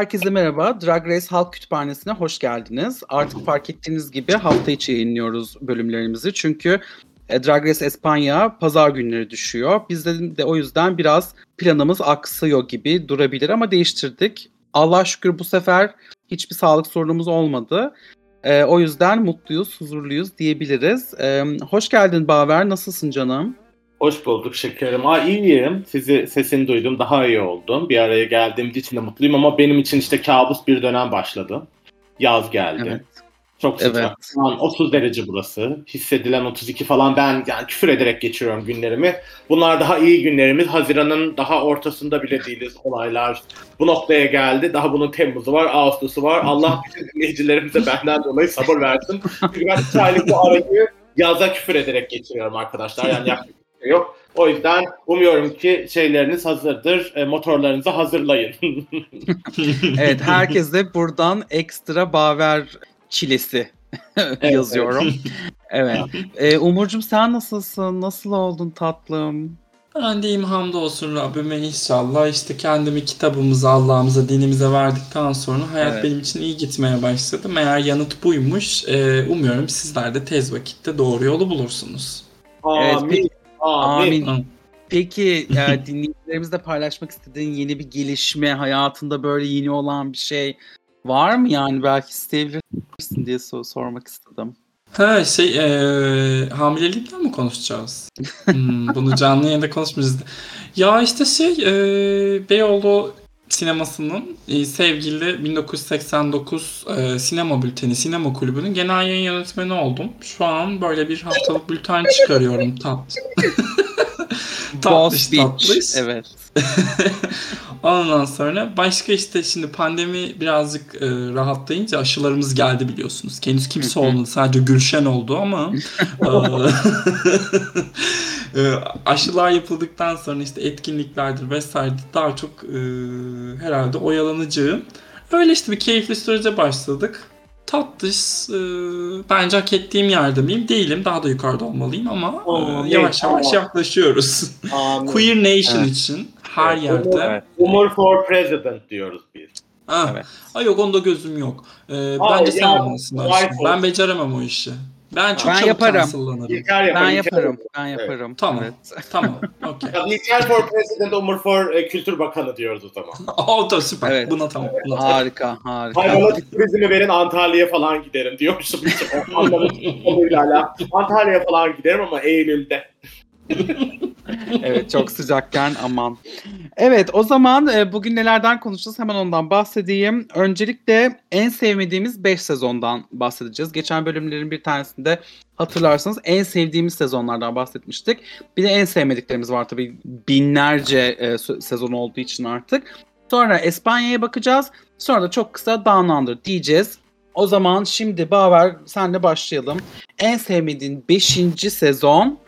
Herkese merhaba. Drag Race Halk Kütüphanesi'ne hoş geldiniz. Artık fark ettiğiniz gibi hafta içi yayınlıyoruz bölümlerimizi. Çünkü e, Drag Race Espanya pazar günleri düşüyor. Biz de, de o yüzden biraz planımız aksıyor gibi durabilir ama değiştirdik. Allah şükür bu sefer hiçbir sağlık sorunumuz olmadı. E, o yüzden mutluyuz, huzurluyuz diyebiliriz. E, hoş geldin Baver, nasılsın canım? Hoş bulduk şekerim. Aa iyiyim. Sizi sesini duydum. Daha iyi oldum. Bir araya geldiğim için de mutluyum ama benim için işte kabus bir dönem başladı. Yaz geldi. Evet. Çok sıcak. Evet. Şu an 30 derece burası. Hissedilen 32 falan. Ben yani küfür ederek geçiriyorum günlerimi. Bunlar daha iyi günlerimiz. Haziran'ın daha ortasında bile değiliz. Olaylar bu noktaya geldi. Daha bunun Temmuz'u var, Ağustos'u var. Allah bütün dinleyicilerimize benden dolayı sabır versin. Çünkü ben 2 aylık bu arayı yaza küfür ederek geçiriyorum arkadaşlar. Yani şey yok. O yüzden umuyorum ki şeyleriniz hazırdır. E, motorlarınızı hazırlayın. Evet, herkese buradan ekstra Baver çilesi yazıyorum. Evet. Ee, Umurcuğum sen nasılsın? Nasıl oldun tatlım? Ben deyim hamdolsun Rabbime inşallah işte kendimi kitabımıza, Allah'ımıza, dinimize verdikten sonra hayat Evet. benim için iyi gitmeye başladı. Meğer yanıt buymuş. Ee, umuyorum sizler de tez vakitte doğru yolu bulursunuz. Evet, Amin. peki- Amin. Amin. Peki e, dinleyicilerimizle paylaşmak istediğin yeni bir gelişme, hayatında böyle yeni olan bir şey var mı yani belki isteyebilirsin diye sor- sormak istedim. Ha şey ee, hamilelikten mi konuşacağız? Hmm, bunu canlı yayında konuşmayacağız. Ya işte şey ee, Beyoğlu sinemasının ee, sevgili 1989 ee, sinema bülteni, sinema kulübünün genel yayın yönetmeni oldum. Şu an böyle bir haftalık bülten çıkarıyorum tat. Tatlış, Boss Beach. tatlış. Evet. Ondan sonra başka işte şimdi pandemi birazcık e, rahatlayınca aşılarımız geldi biliyorsunuz. Henüz kimse olmadı sadece Gülşen oldu ama e, e, aşılar yapıldıktan sonra işte etkinliklerdir vesaire daha çok e, herhalde oyalanacağım. Öyle işte bir keyifli sürece başladık. Tatlış. e, bence hak ettiğim yerde miyim? Değilim. Daha da yukarıda olmalıyım ama e, yavaş yavaş yaklaşıyoruz. Queer Nation için her Evet, yerde. Evet. Umur for President diyoruz biz. Ah, Evet. Ay yok onda gözüm yok. Ee, Aa, bence sen ya, olmalısın wife aşkım. Ben beceremem o işi. Ben çok Ben çabuk yaparım. cancellanırım. İlker yapar. Ben yaparım. yapar. Ben Evet. yaparım. Tamam. Evet. Tamam. Okey. Ya, İlker for President, Umur for e, Kültür Bakanı diyoruz o zaman. o da süper. Evet. Buna tamam. Buna tamam. Harika, harika. Hayvanat turizmi verin Antalya'ya falan giderim diyormuşum. Antalya'ya falan giderim ama Eylül'de. Evet çok sıcakken aman. Evet o zaman e, bugün nelerden konuşacağız hemen ondan bahsedeyim. Öncelikle en sevmediğimiz 5 sezondan bahsedeceğiz. Geçen bölümlerin bir tanesinde hatırlarsanız en sevdiğimiz sezonlardan bahsetmiştik. Bir de en sevmediklerimiz var tabii binlerce e, sezon olduğu için artık. Sonra Espanya'ya bakacağız. Sonra da çok kısa Down Under diyeceğiz. O zaman şimdi Baver senle başlayalım. En sevmediğin 5. sezon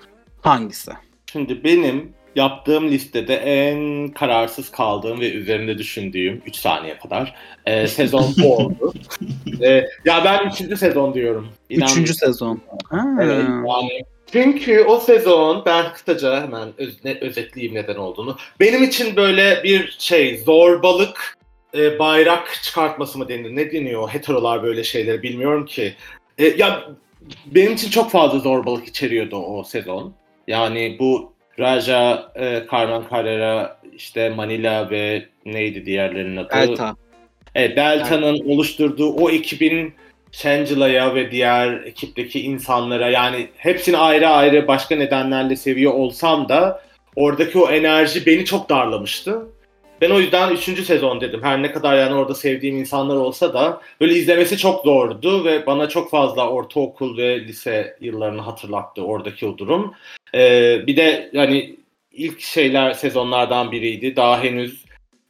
hangisi? Şimdi benim yaptığım listede en kararsız kaldığım ve üzerinde düşündüğüm 3 saniye kadar e, sezon bu oldu. E, ya ben 3. sezon diyorum. İnan- Üçüncü sezon. Ha. Evet, yani çünkü o sezon ben kısaca hemen öz, ne, özetleyeyim neden olduğunu. Benim için böyle bir şey zorbalık e, bayrak çıkartması mı denir? Ne deniyor? Heterolar böyle şeyleri bilmiyorum ki. E, ya benim için çok fazla zorbalık içeriyordu o sezon. Yani bu Raja, e, Carmen Carrera, işte Manila ve neydi diğerlerinin adı? Delta. Evet, Delta'nın oluşturduğu o ekibin Shangila'ya ve diğer ekipteki insanlara yani hepsini ayrı ayrı başka nedenlerle seviyor olsam da oradaki o enerji beni çok darlamıştı. Ben o yüzden 3. sezon dedim. Her ne kadar yani orada sevdiğim insanlar olsa da böyle izlemesi çok zordu ve bana çok fazla ortaokul ve lise yıllarını hatırlattı oradaki o durum. Ee, bir de yani ilk şeyler sezonlardan biriydi. Daha henüz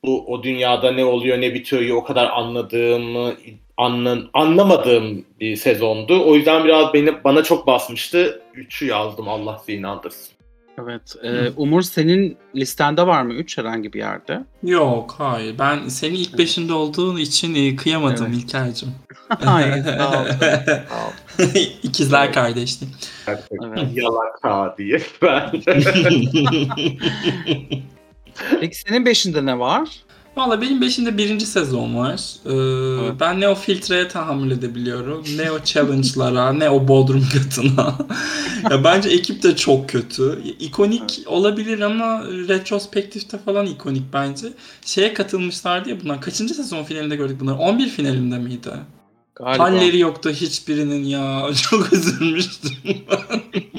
bu o dünyada ne oluyor ne bitiyor o kadar anladığımı anlan, anlamadığım bir sezondu. O yüzden biraz beni bana çok basmıştı. Üçü yazdım Allah sizi inandırsın. Evet. e, Umur senin listende var mı 3 herhangi bir yerde? Yok hayır. Ben senin ilk beşinde olduğun için e, kıyamadım Evet. İlker'cim. Hayır. Sağ ol. Sağ ol. İkizler kardeşlik. Gerçekten Evet. yalaka diye ben. Peki senin 5'inde ne var? Valla benim beşinde birinci sezon var. Ee, Evet. Ben ne o filtreye tahammül edebiliyorum, ne o challenge'lara, ne o bodrum katına. ya bence ekip de çok kötü. İkonik olabilir ama retrospektifte falan ikonik bence. Şeye katılmışlardı ya bunlar. Kaçıncı sezon finalinde gördük bunları? 11 finalinde miydi? Galiba. Halleri yoktu hiçbirinin ya. Çok üzülmüştüm ben.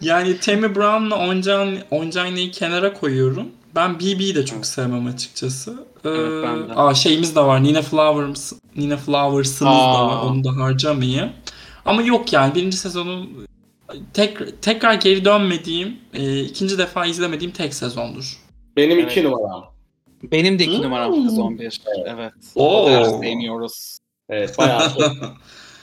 yani Tammy Brown'la Oncan, Onjaine'yi kenara koyuyorum. Ben BB'yi de çok sevmem açıkçası. Ee, Evet, ben de. aa, şeyimiz de var. Nina Flowers, Nina Flowers'ımız da var. Onu da harcamayayım. Ama yok yani birinci sezonun tek, tekrar geri dönmediğim, e, ikinci defa izlemediğim tek sezondur. Benim Evet. iki numaram. Benim de iki Hmm. numaram sezon 1. Evet. Oo. Sevmiyoruz. Evet bayağı çok.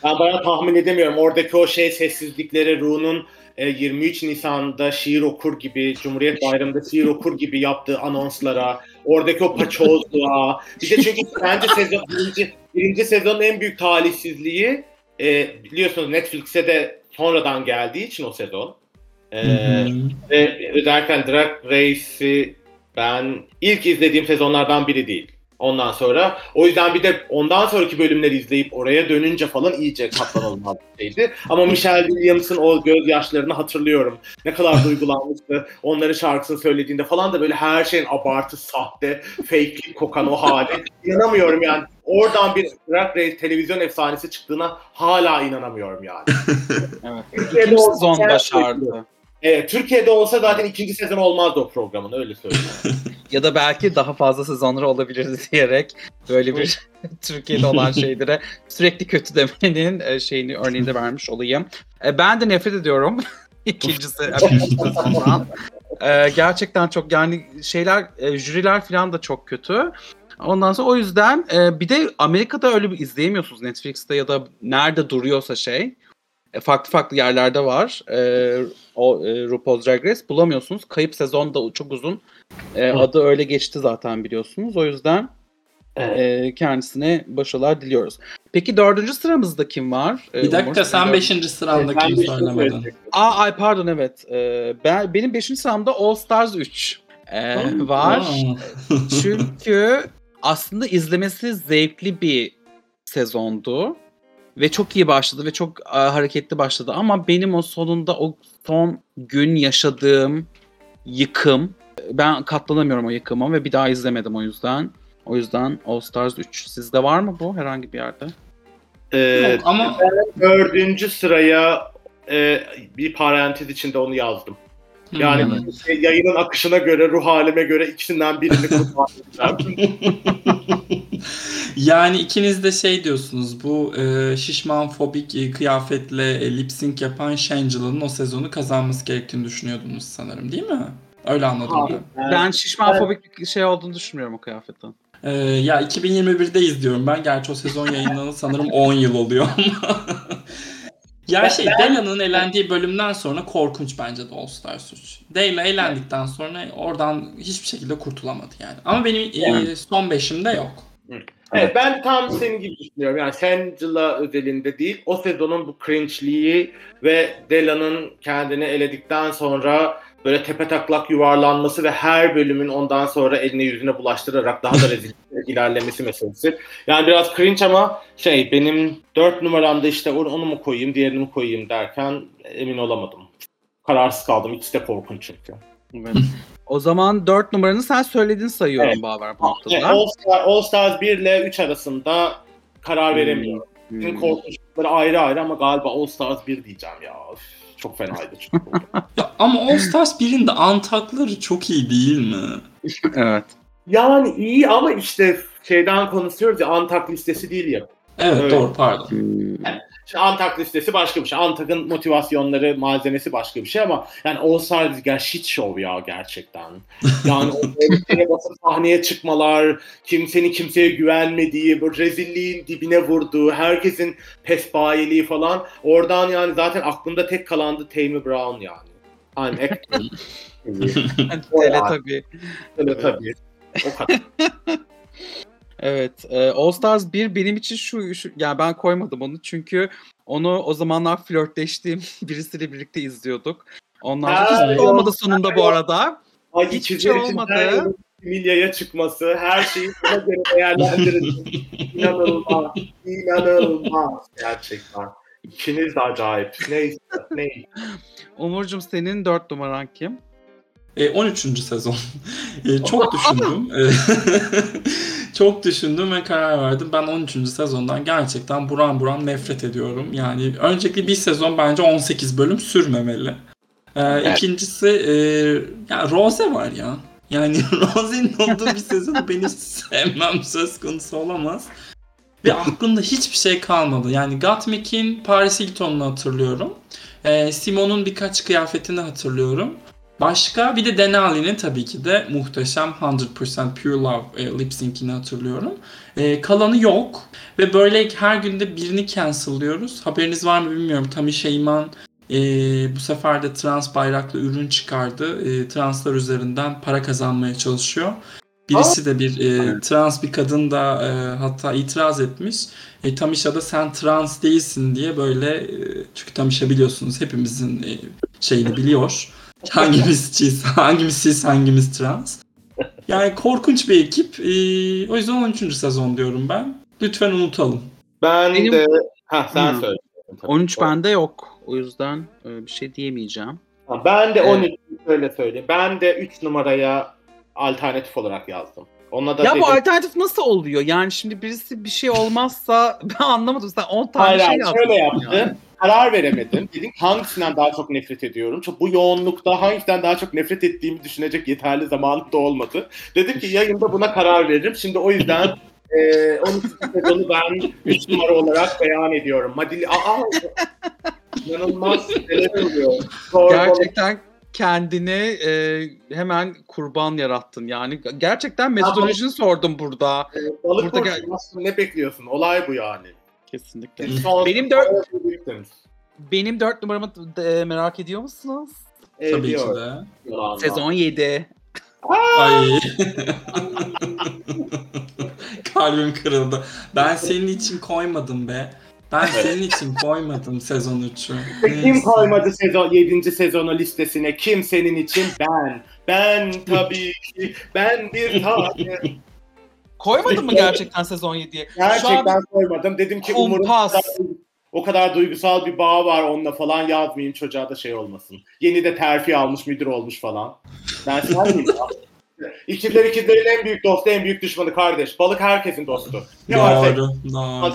Ben bayağı tahmin edemiyorum. Oradaki o şey sessizlikleri Ru'nun 23 Nisan'da şiir okur gibi, Cumhuriyet Bayramı'nda şiir okur gibi yaptığı anonslara, oradaki o paçozluğa. Bir de çünkü bence sezon, birinci, birinci sezonun en büyük talihsizliği e, biliyorsunuz Netflix'e de sonradan geldiği için o sezon. E, ve özellikle Drag Race'i ben ilk izlediğim sezonlardan biri değil. Ondan sonra o yüzden bir de ondan sonraki bölümleri izleyip oraya dönünce falan iyice katlanılmaz bir şeydi. Ama Michelle Williams'ın o gözyaşlarını hatırlıyorum. Ne kadar duygulanmıştı. Onların şarkısını söylediğinde falan da böyle her şeyin abartı, sahte, fake'lik kokan o hali. İnanamıyorum yani. Oradan bir Drag Race televizyon efsanesi çıktığına hala inanamıyorum yani. Evet. İkinci sezon başardı. Evet, Türkiye'de olsa zaten ikinci sezon olmazdı o programın öyle söyleyeyim. Ya da belki daha fazla sezonları olabilirdi diyerek böyle bir Türkiye'de olan şeylere sürekli kötü demenin e, şeyini örneğini de vermiş olayım. E, Ben de nefret ediyorum ikincisi e, sezondan. Gerçekten çok yani şeyler e, jüriler falan da çok kötü. Ondan sonra o yüzden e, bir de Amerika'da öyle bir izleyemiyorsunuz Netflix'te ya da nerede duruyorsa şey. E, farklı farklı yerlerde var. E, o e, RuPaul's Drag Race bulamıyorsunuz. Kayıp sezon da çok uzun. E, adı öyle geçti zaten biliyorsunuz. O yüzden e, kendisine başarılar diliyoruz. Peki dördüncü sıramızda kim var? E, Bir dakika Umur? sen beşinci bir şey söylemedin. Aa ay pardon evet. E, ben benim beşinci sıramda All Stars 3 e, var. Çünkü aslında izlemesi zevkli bir sezondu. Ve çok iyi başladı ve çok e, hareketli başladı. Ama benim o sonunda o son gün yaşadığım yıkım ben katlanamıyorum o yıkıma ve bir daha izlemedim o yüzden. O yüzden All Stars 3. Sizde var mı bu herhangi bir yerde? Ee, Yok ama dördüncü sıraya e, bir parantez içinde onu yazdım. Yani şey, yayının akışına göre, ruh halime göre ikisinden birini kullanacağım. yani ikiniz de şey diyorsunuz bu e, şişman fobik e, kıyafetle e, lip sync yapan Shangela'nın o sezonu kazanması gerektiğini düşünüyordunuz sanırım değil mi? Öyle anladım Hayır, ben. Ben şişmanfobik bir şey olduğunu düşünmüyorum o kıyafetin. E, ya 2021'de izliyorum ben. Gerçi o sezon yayınlanalı sanırım 10 yıl oluyor ama. Ya şey Dela'nın elendiği bölümden sonra korkunç bence de All Stars 3. Dela elendikten sonra oradan hiçbir şekilde kurtulamadı yani. Ama benim e, son beşimde yok. Evet ben tam senin gibi düşünüyorum. Yani Shangela özelinde değil. O sezonun bu cringe'liği ve Dela'nın kendini eledikten sonra böyle tepe taklak yuvarlanması ve her bölümün ondan sonra eline yüzüne bulaştırarak daha da rezil ilerlemesi meselesi. Yani biraz cringe ama şey benim dört numaramda işte onu, onu mu koyayım diğerini mi koyayım derken emin olamadım. Kararsız kaldım. İkisi de korkunç çünkü. Evet. o zaman 4 numaranı sen söyledin sayıyorum Evet. Baver Evet, noktada. All, Star, All Stars 1 ile 3 arasında karar veremiyorum. Hmm. Korkunçlukları ayrı ayrı ama galiba All Stars 1 diyeceğim ya. Üf, çok fenaydı çünkü. Ya ama All Stars 1'in de antakları çok iyi değil mi? Evet. yani iyi ama işte şeyden konuşuyoruz ya Antak listesi değil ya. Evet Evet. doğru pardon. Şimdi Antak listesi başka bir şey. Antak'ın motivasyonları, malzemesi başka bir şey ama yani All ger shit show ya gerçekten. Yani o basıp sahneye çıkmalar, kimsenin kimseye güvenmediği, bu rezilliğin dibine vurduğu, herkesin pesbayeliği falan. Oradan yani zaten aklımda tek kalandı Tammy Brown yani. Hani actor. O Tele yani. tabii. Öyle tabii. O kadar. Evet. E, All Stars 1 benim için şu, şu yani ben koymadım onu çünkü onu o zamanlar flörtleştiğim birisiyle birlikte izliyorduk. Ondan sonra Ha, hiçbir şey olmadı sonunda bu arada. Ay ikizler şey olmadı. Milya'ya çıkması, her şeyi buna göre değerlendirin. İnanılmaz, inanılmaz gerçekten. İkiniz de acayip. Neyse, neyse. Umurcuğum senin dört numaran kim? E, 13. sezon. E, çok düşündüm. E, çok düşündüm ve karar verdim. Ben 13. sezondan gerçekten buran buran nefret ediyorum. Yani öncelikle bir sezon bence 18 bölüm sürmemeli. E, İkincisi e, ya Rose var ya. Yani Rose'nin olduğu bir sezonu benim sevmem söz konusu olamaz. Ve aklımda hiçbir şey kalmadı. Yani Gottmik'in Paris Hilton'unu hatırlıyorum. E, Simon'un birkaç kıyafetini hatırlıyorum. Başka bir de Denali'nin tabii ki de muhteşem 100% Pure Love e, lip sync'ini hatırlıyorum. E, kalanı yok ve böyle her günde birini cancel'lıyoruz. Haberiniz var mı bilmiyorum. Tami Şeyman e, bu sefer de trans bayraklı ürün çıkardı. E, translar üzerinden para kazanmaya çalışıyor. Birisi de bir e, trans bir kadın da e, hatta itiraz etmiş. E, Tamisha da sen trans değilsin diye böyle e, çünkü Tamisha biliyorsunuz hepimizin e, şeyini biliyor. Hangimiz cis, hangimiz cis, hangimiz trans. Yani korkunç bir ekip. Ee, o yüzden 13. sezon diyorum ben. Lütfen unutalım. Ben Benim- de... Ha sen Hı. söyle. 13 bende yok. O yüzden e, bir şey diyemeyeceğim. Ha, Ben de Evet. 13 şöyle söyleyeyim. Ben de 3 numaraya alternatif olarak yazdım. Ona da Ya bu dedim- alternatif nasıl oluyor? Yani şimdi birisi bir şey olmazsa ben anlamadım. Sen 10 tane Hayır, şey hayır, yaptın. şöyle yaptım. yani. Karar veremedim. Dedim hangisinden daha çok nefret ediyorum. Çok bu yoğunlukta hangisinden daha çok nefret ettiğimi düşünecek yeterli zamanım da olmadı. Dedim ki yayında buna karar veririm. Şimdi o yüzden e, 12. sezonu ben 3 numara olarak beyan ediyorum. Madili aa inanılmaz neler oluyor. Zorbalık, Gerçekten kendini e, hemen kurban yarattın. Yani gerçekten metodolojini sordum burada. balık burada burcu ne bekliyorsun? Olay bu yani. Kesinlikle. Benim dört-. Benim 4 numaramı da merak ediyor musunuz? Tabii ki Ediyor. de. Yalandan. Sezon 7. Ay. Kalbim kırıldı. Ben senin için koymadım be. Ben senin için koymadım sezon 3'ü. Kim koymadı sezon 7. sezonu listesine? Kim senin için? Ben. Ben tabii ki. Ben bir tane. Koymadın mı gerçekten sezon 7'ye? Gerçekten koymadım. Dedim ki umarım o Kumpas. kadar, o kadar duygusal bir bağ var onunla falan yazmayayım çocuğa da şey olmasın. Yeni de terfi almış müdür olmuş falan. Ben ya? İkizler ikizlerin en büyük dostu en büyük düşmanı kardeş. Balık herkesin dostu. Ne varsa Doğru, doğru.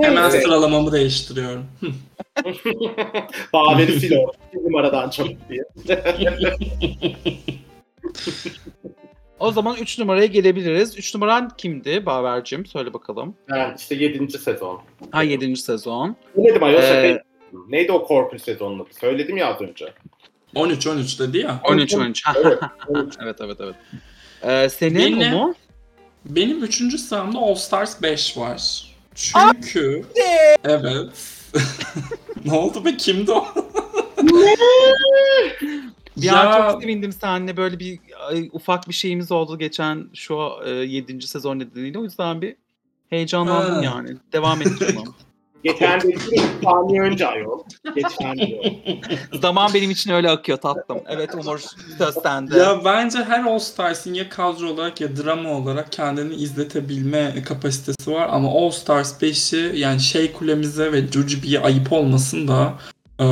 Hemen sıralamamı değiştiriyorum. Bağveri sil o. Bir numaradan çabuk diye. O zaman 3 numaraya gelebiliriz. 3 numaran kimdi Baver'cim? Söyle bakalım. Yani işte 7. sezon. Ha 7. sezon. Söyledim ayol Ee. Neydi o Corpus sezonun adı? Söyledim ya az önce. 13 13 dedi ya. 13 13. Ha, Evet. 13. evet evet evet. Ee, senin Benim- Umu? Benim 3. sıramda All Stars 5 var. Çünkü evet. ne oldu be kimdi o? Bir an çok sevindim seninle böyle bir ay, ufak bir şeyimiz oldu geçen şu 7. sezon nedeniyle. O yüzden bir heyecanlandım Ha. yani. Devam et tamam. Geçen de bir saniye önce ayol. Geçen. Zaman benim için öyle akıyor tatlım. Evet Umur söz sende. Ya bence her All Stars'ın ya kadro olarak ya drama olarak kendini izletebilme kapasitesi var ama All Stars 5'i yani şey kulemize ve Jujubee'ye ayıp olmasın da e,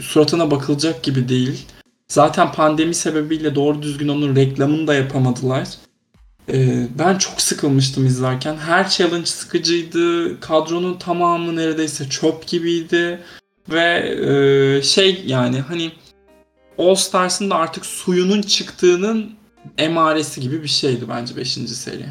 suratına bakılacak gibi değil. Zaten pandemi sebebiyle doğru düzgün onun reklamını da yapamadılar. E, ben çok sıkılmıştım izlerken. Her challenge sıkıcıydı. Kadronun tamamı neredeyse çöp gibiydi. Ve e, şey yani hani All Stars'ın da artık suyunun çıktığının emaresi gibi bir şeydi bence 5. seri.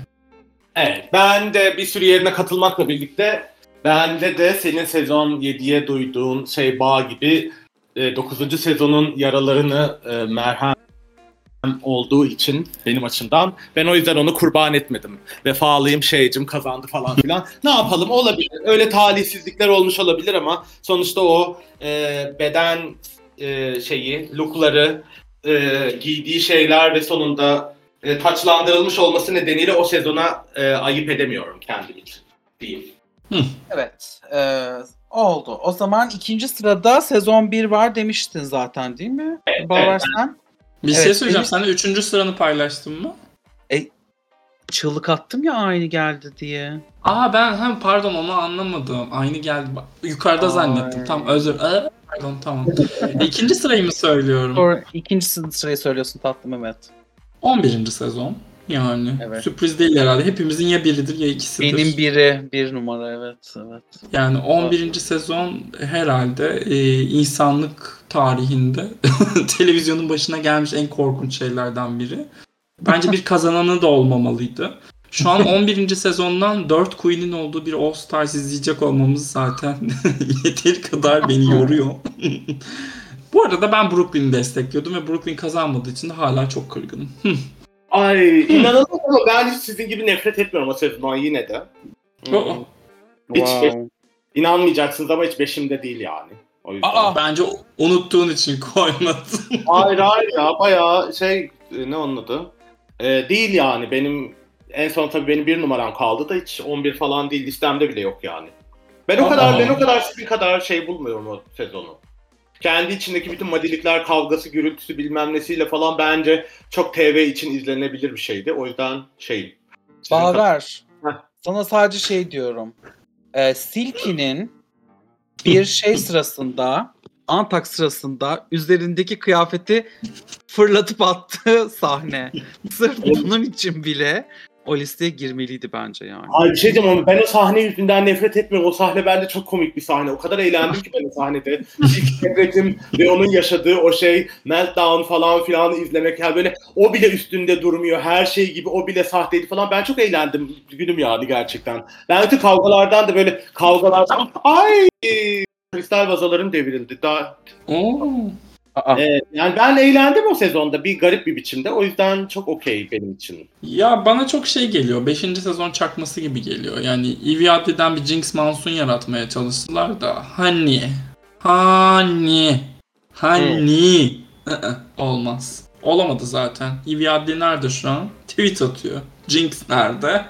Evet, ben de bir sürü yerine katılmakla birlikte bende de senin sezon 7'ye duyduğun şey bağ gibi 9. sezonun yaralarını e, merhem olduğu için benim açımdan ben o yüzden onu kurban etmedim. Vefalıyım şeycim kazandı falan filan. ne yapalım olabilir. Öyle talihsizlikler olmuş olabilir ama sonuçta o e, beden e, şeyi, lookları, e, giydiği şeyler ve sonunda e, taçlandırılmış olması nedeniyle o sezona e, ayıp edemiyorum kendim için. Diyeyim. Evet. e, oldu. O zaman ikinci sırada sezon 1 var demiştin zaten değil mi? Baver sen? Bir Evet, şey söyleyeceğim. benim- Sen de üçüncü sıranı paylaştın mı? Çığlık attım ya aynı geldi diye. Aa ben hem pardon onu anlamadım. Aynı geldi. Yukarıda Ay. zannettim. Tamam özür. Aa, pardon tamam. İkinci sırayı mı söylüyorum? Sonra ikinci sırayı söylüyorsun tatlım evet. 11. sezon. Yani Evet. sürpriz değil herhalde. Hepimizin ya biridir ya ikisidir. Benim biri bir numara evet evet. Yani 11. sezon herhalde e, insanlık tarihinde televizyonun başına gelmiş en korkunç şeylerden biri. Bence bir kazananı da olmamalıydı. Şu an 11. sezondan 4 Queen'in olduğu bir All Stars izleyecek olmamız zaten yeteri kadar beni yoruyor. Bu arada ben Brooklyn'i destekliyordum ve Brooklyn kazanmadığı için de hala çok kırgınım. Ay inanılmaz ama ben hiç sizin gibi nefret etmiyorum o sezondan yine de. Hmm. Aa. Hiç Wow. İnanmayacaksınız ama hiç beşimde değil yani. O yüzden. Aa! Bence unuttuğun için koymadım. Hayır hayır ya bayağı şey e, ne onun adı? Ee, değil yani benim en son tabii benim bir numaram kaldı da hiç 11 falan değil listemde bile yok yani. Ben o Aa. kadar ben o kadar sizin kadar şey bulmuyorum o sezonu. Kendi içindeki bütün madilikler, kavgası, gürültüsü bilmem nesiyle falan bence çok TV için izlenebilir bir şeydi. O yüzden şey. Heh. Sana sadece şey diyorum. Ee, Silky'nin bir şey sırasında Antak sırasında üzerindeki kıyafeti fırlatıp attığı sahne. Sırf bunun için bile o listeye girmeliydi bence yani. Ay bir şey diyeceğim ama ben o sahne yüzünden nefret etmiyorum. O sahne bence çok komik bir sahne. O kadar eğlendim ki ben o sahnede. İlk Devletim ve onun yaşadığı o şey meltdown falan filan izlemek. Yani böyle o bile üstünde durmuyor. Her şey gibi o bile sahteydi falan. Ben çok eğlendim. Günüm yani gerçekten. Ben bütün kavgalardan da böyle kavgalardan ay kristal vazalarım devrildi. Daha, Oo. Aa, e, yani ben eğlendim o sezonda bir garip bir biçimde. O yüzden çok okey benim için. Ya bana çok şey geliyor. 5. sezon çakması gibi geliyor. Yani Evie Adli'den bir Jinx Monsoon yaratmaya çalıştılar da hani hani hani ı-ı, olmaz. Olamadı zaten. Evie Adli nerede şu an? Tweet atıyor. Jinx nerede?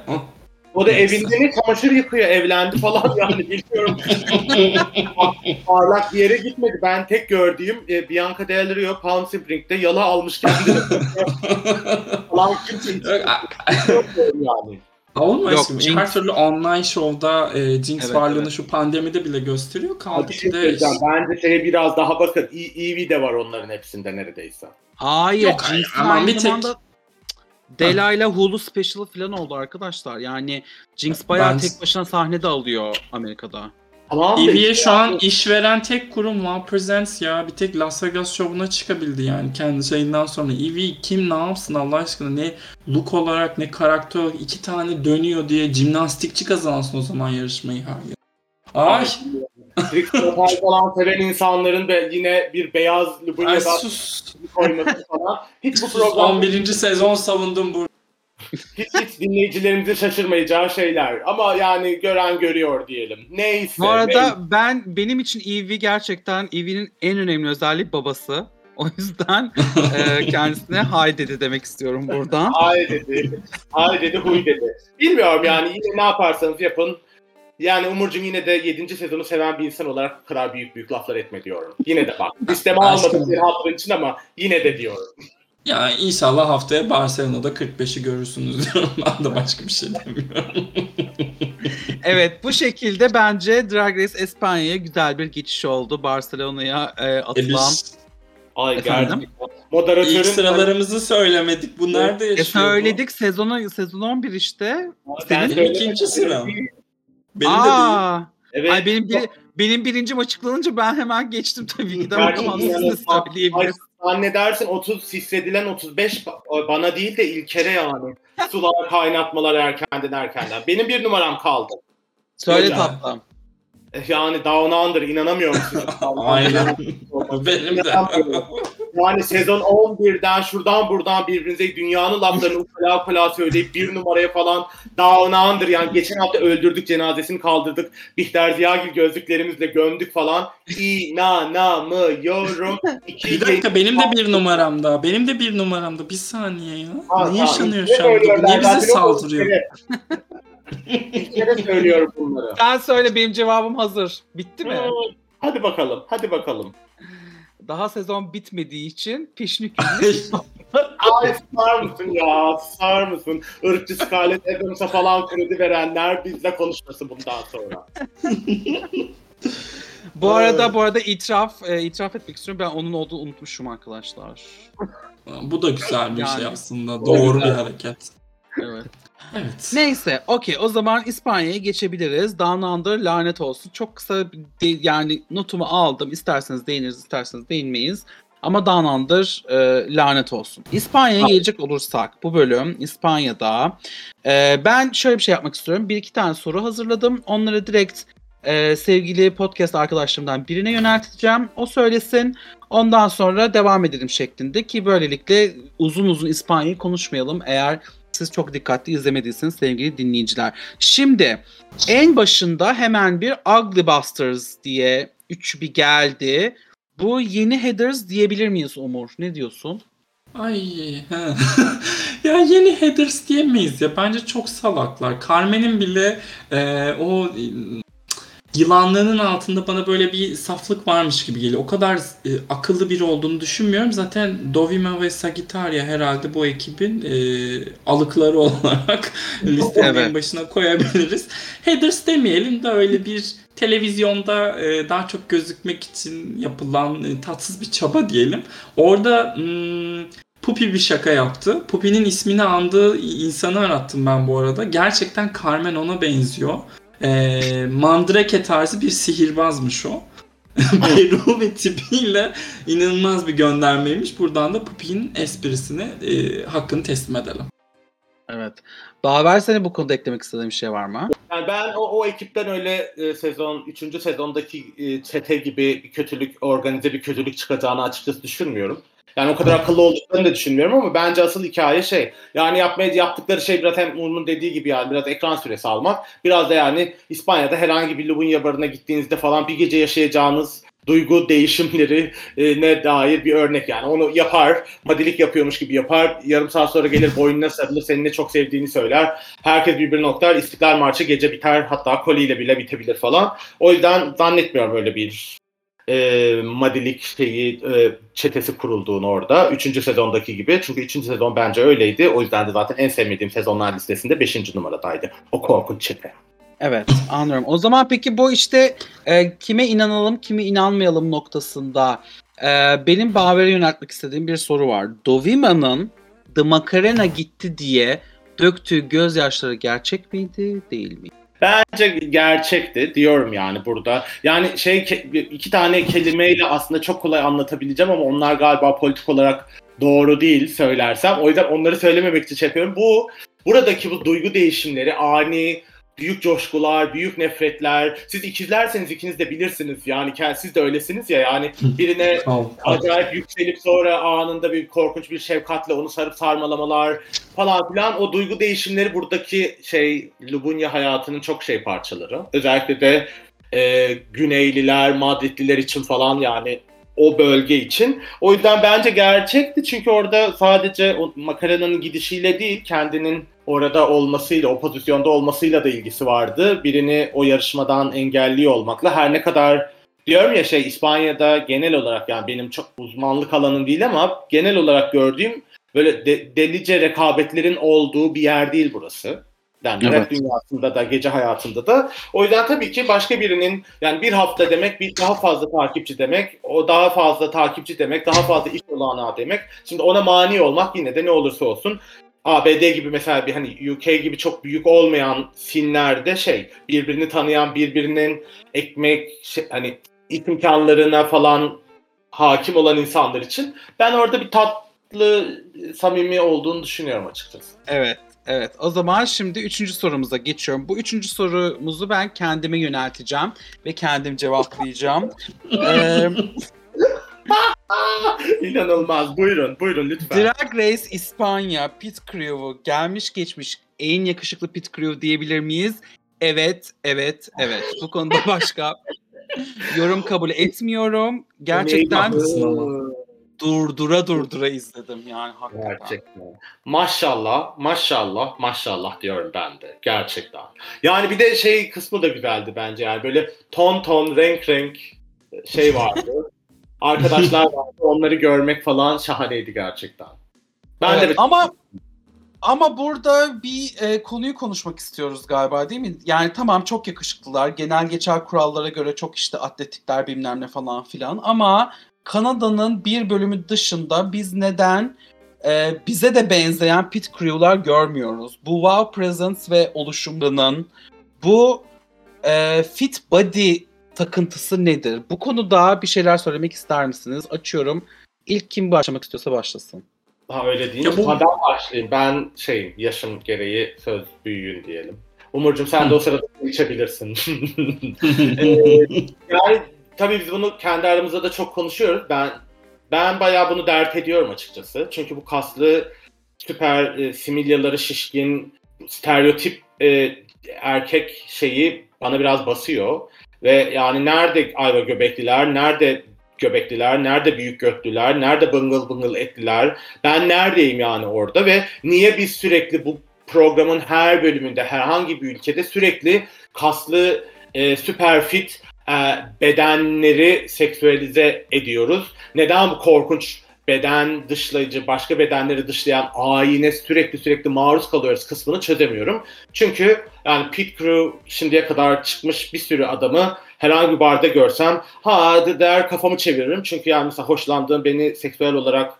O da evinde mi çamaşır yıkıyor, evlendi falan yani bilmiyorum. Parlak bir yere gitmedi. Ben tek gördüğüm e, Bianca Del Rio Palm Spring'de yala almış kendini. falan kimse yok yani. Olmaz Yok, şimdi. Jinx- Her türlü online şovda e, Jinx Evet, varlığını evet. şu pandemide bile gösteriyor. Kaldı ki şey de. Bence şeye biraz daha bakın. E- Eevee de var onların hepsinde neredeyse. Hayır. Yok, Jinx'in ama aynı bir tek- zamanda Dela ile Hulu special falan oldu arkadaşlar. Yani Jinx bayağı Ben- tek başına sahnede alıyor Amerika'da. Tamam da işte şu an yani- iş veren tek kurum Wow Presents ya. Bir tek Las Vegas şovuna çıkabildi yani kendi şeyinden sonra. Evie kim ne yapsın Allah aşkına ne look olarak ne karakter olarak iki tane dönüyor diye jimnastikçi kazansın o zaman yarışmayı her. Ay, Hotel falan seven insanların da yine bir beyaz ay Lubunya'da sus. koyması falan. Hiç bu program 11. sezon savundum bu. hiç, hiç dinleyicilerimizin şaşırmayacağı şeyler. Ama yani gören görüyor diyelim. Neyse. Bu arada neyse. ben benim için Eevee gerçekten Eevee'nin en önemli özelliği babası. O yüzden e, kendisine hay dedi demek istiyorum buradan. Ay dedi. Ay dedi, huy dedi. Bilmiyorum yani yine ne yaparsanız yapın. Yani Umurcuğum yine de 7. sezonu seven bir insan olarak bu kadar büyük büyük laflar etme diyorum. Yine de bak. Listeme almadım bir hatırın için ama yine de diyorum. Ya inşallah haftaya Barcelona'da 45'i görürsünüz diyorum. Ben de başka bir şey demiyorum. Evet bu şekilde bence Drag Race Espanya'ya güzel bir geçiş oldu. Barcelona'ya e, E atılan. Ay Efendim? gerçekten. Moderatörün... ilk sıralarımızı söylemedik. Bu nerede E, yaşıyor? bu? söyledik sezonu sezon 11 işte. Senin ikinci sıra. Benim de değil. Aa, Evet. ay benim bir, benim birincim açıklanınca ben hemen geçtim tabii ki de tamam siz söyleyebilirsiniz. zannedersin 30 hissedilen 35 ba- bana değil de İlker'e yani. Sular kaynatmalar erkenden erkenden. Benim bir numaram kaldı. Söyle Öyle. tatlım. Eh, Yani Down Under inanamıyorum size. Aynen. Benim de. Yani sezon 11'den şuradan buradan birbirinize dünyanın laflarını ukala ukala söyleyip bir numaraya falan Down Under yani geçen hafta öldürdük cenazesini kaldırdık. Bihter Ziyagil gözlüklerimizle gömdük falan. İnanamıyorum. İki Bir dakika benim de bir numaramda. Benim de bir numaramda. Bir saniye ya. Ha, ne yaşanıyor şu an? söylüyorum Niye bize saldırıyor? İlker'e. İlker'e söylüyorum bunları. Sen söyle benim cevabım hazır. Bitti mi? Hadi bakalım, hadi bakalım. Daha sezon bitmediği için küçük. Ay sar mısın ya? Sar mısın? Irkçı Scarlett Adams'a falan kredi verenler bizle konuşmasın bundan sonra. bu arada bu arada itiraf e, itiraf etmek istiyorum. Ben onun olduğunu unutmuşum arkadaşlar. Bu da güzel bir Yani. şey aslında. Doğru bir hareket. Evet. Evet. Neyse, okey. O zaman İspanya'ya geçebiliriz. Down Under lanet olsun. Çok kısa bir de- yani notumu aldım. İsterseniz değiniriz, isterseniz değinmeyiz. Ama Down Under e, lanet olsun. İspanya'ya gelecek olursak bu bölüm İspanya'da e, ben şöyle bir şey yapmak istiyorum. Bir iki tane soru hazırladım. Onları direkt e, sevgili podcast arkadaşlarımdan birine yönelteceğim. O söylesin. Ondan sonra devam edelim şeklinde ki böylelikle uzun uzun İspanya'yı konuşmayalım. Eğer siz çok dikkatli izlemediyseniz sevgili dinleyiciler. Şimdi en başında hemen bir Ugly Busters diye üç bir geldi. Bu yeni headers diyebilir miyiz Umur? Ne diyorsun? Ay. ya yeni headers diyemeyiz ya. Bence çok salaklar. Carmen'in bile e, o yılanlığının altında bana böyle bir saflık varmış gibi geliyor. O kadar e, akıllı biri olduğunu düşünmüyorum. Zaten Dovima ve Sagittaria herhalde bu ekibin e, alıkları olarak listenin Evet. başına koyabiliriz. Headers demeyelim de öyle bir televizyonda e, daha çok gözükmek için yapılan e, tatsız bir çaba diyelim. Orada hmm, Pupi bir şaka yaptı. Pupi'nin ismini andığı insanı arattım ben bu arada. Gerçekten Carmen ona benziyor. E, Mandrake tarzı bir sihirbazmış o. Beru ve tipiyle inanılmaz bir göndermeymiş. Buradan da Pupi'nin esprisini e, hakkını teslim edelim. Evet. Baver senin bu konuda eklemek istediğin bir şey var mı? Yani ben o, o ekipten öyle e, sezon 3. sezondaki e, çete gibi bir kötülük, organize bir kötülük çıkacağını açıkçası düşünmüyorum. Yani o kadar akıllı olduklarını da düşünmüyorum ama bence asıl hikaye şey. Yani yapmaya yaptıkları şey biraz hem Umur'un dediği gibi yani biraz ekran süresi almak. Biraz da yani İspanya'da herhangi bir Lubunya barına gittiğinizde falan bir gece yaşayacağınız duygu değişimleri e, ne dair bir örnek yani. Onu yapar, madilik yapıyormuş gibi yapar. Yarım saat sonra gelir boynuna sarılır, seni ne çok sevdiğini söyler. Herkes birbirine noktar. İstiklal Marşı gece biter hatta koliyle bile bitebilir falan. O yüzden zannetmiyorum öyle bir e, madilik şeyi e, çetesi kurulduğunu orada. Üçüncü sezondaki gibi. Çünkü üçüncü sezon bence öyleydi. O yüzden de zaten en sevmediğim sezonlar listesinde beşinci numaradaydı. O korkunç çete. Evet anlıyorum. O zaman peki bu işte e, kime inanalım kime inanmayalım noktasında e, benim Baver'e yöneltmek istediğim bir soru var. Dovima'nın The Macarena gitti diye döktüğü gözyaşları gerçek miydi değil mi? Bence gerçekti diyorum yani burada. Yani şey iki tane kelimeyle aslında çok kolay anlatabileceğim ama onlar galiba politik olarak doğru değil söylersem. O yüzden onları söylememek için şey yapıyorum. Bu buradaki bu duygu değişimleri ani büyük coşkular, büyük nefretler. Siz ikizlerseniz ikiniz de bilirsiniz. Yani siz de öylesiniz ya. Yani birine acayip yükselip sonra anında bir korkunç bir şefkatle onu sarıp sarmalamalar falan filan. O duygu değişimleri buradaki şey Lubunya hayatının çok şey parçaları. Özellikle de e, Güneyliler, Madridliler için falan yani o bölge için. O yüzden bence gerçekti çünkü orada sadece o Macarena'nın gidişiyle değil kendinin orada olmasıyla, o pozisyonda olmasıyla da ilgisi vardı. Birini o yarışmadan engelliyor olmakla her ne kadar diyorum ya şey İspanya'da genel olarak yani benim çok uzmanlık alanım değil ama genel olarak gördüğüm böyle de- delice rekabetlerin olduğu bir yer değil burası. Yani Evet. rap dünyasında da gece hayatında da. O yüzden tabii ki başka birinin yani bir hafta demek bir daha fazla takipçi demek, o daha fazla takipçi demek, daha fazla iş olanağı demek. Şimdi ona mani olmak yine de ne olursa olsun ABD gibi mesela bir hani UK gibi çok büyük olmayan sinlerde şey birbirini tanıyan birbirinin ekmek şey, hani imkanlarına falan hakim olan insanlar için ben orada bir tatlı samimi olduğunu düşünüyorum açıkçası. Evet. Evet. O zaman şimdi üçüncü sorumuza geçiyorum. Bu üçüncü sorumuzu ben kendime yönelteceğim ve kendim cevaplayacağım. Ee, İnanılmaz. Buyurun, buyurun lütfen. Drag Race İspanya Pit Crew'u gelmiş geçmiş en yakışıklı Pit Crew diyebilir miyiz? Evet, evet, evet. Bu konuda başka yorum kabul etmiyorum. Gerçekten. Durdura durdura izledim yani hakikaten. Gerçekten. Maşallah, maşallah, maşallah diyorum ben de. Gerçekten. Yani bir de şey kısmı da güzeldi bence yani böyle ton ton, renk renk şey vardı. arkadaşlar vardı. Onları görmek falan şahaneydi gerçekten. Ben Evet, de ama ama burada bir e, konuyu konuşmak istiyoruz galiba değil mi? Yani tamam çok yakışıklılar. Genel geçer kurallara göre çok işte atletikler bilmem ne falan filan. Ama Kanada'nın bir bölümü dışında biz neden e, bize de benzeyen pit crew'lar görmüyoruz? Bu wow presence ve oluşumlarının bu e, fit body takıntısı nedir? Bu konuda bir şeyler söylemek ister misiniz? Açıyorum. İlk kim başlamak istiyorsa başlasın. Ha öyle değil. Ya bu- Ha, ben başlayayım. Ben şeyim yaşım gereği söz büyüğün diyelim. Umurcuğum sen de o sırada içebilirsin. Ee, yani tabii biz bunu kendi aramızda da çok konuşuyoruz. Ben ben bayağı bunu dert ediyorum açıkçası. Çünkü bu kaslı süper e, similyaları şişkin stereotip e, erkek şeyi bana biraz basıyor. Ve yani nerede ayva göbekliler, nerede göbekliler, nerede büyük götlüler, nerede bıngıl bıngıl etliler, ben neredeyim yani orada ve niye biz sürekli bu programın her bölümünde herhangi bir ülkede sürekli kaslı e, süper fit bedenleri seksüelize ediyoruz? Neden bu korkunç beden dışlayıcı, başka bedenleri dışlayan ayine sürekli sürekli maruz kalıyoruz kısmını çözemiyorum. Çünkü yani pit crew şimdiye kadar çıkmış bir sürü adamı herhangi bir barda görsem ha de- der kafamı çeviririm. Çünkü yani mesela hoşlandığım beni seksüel olarak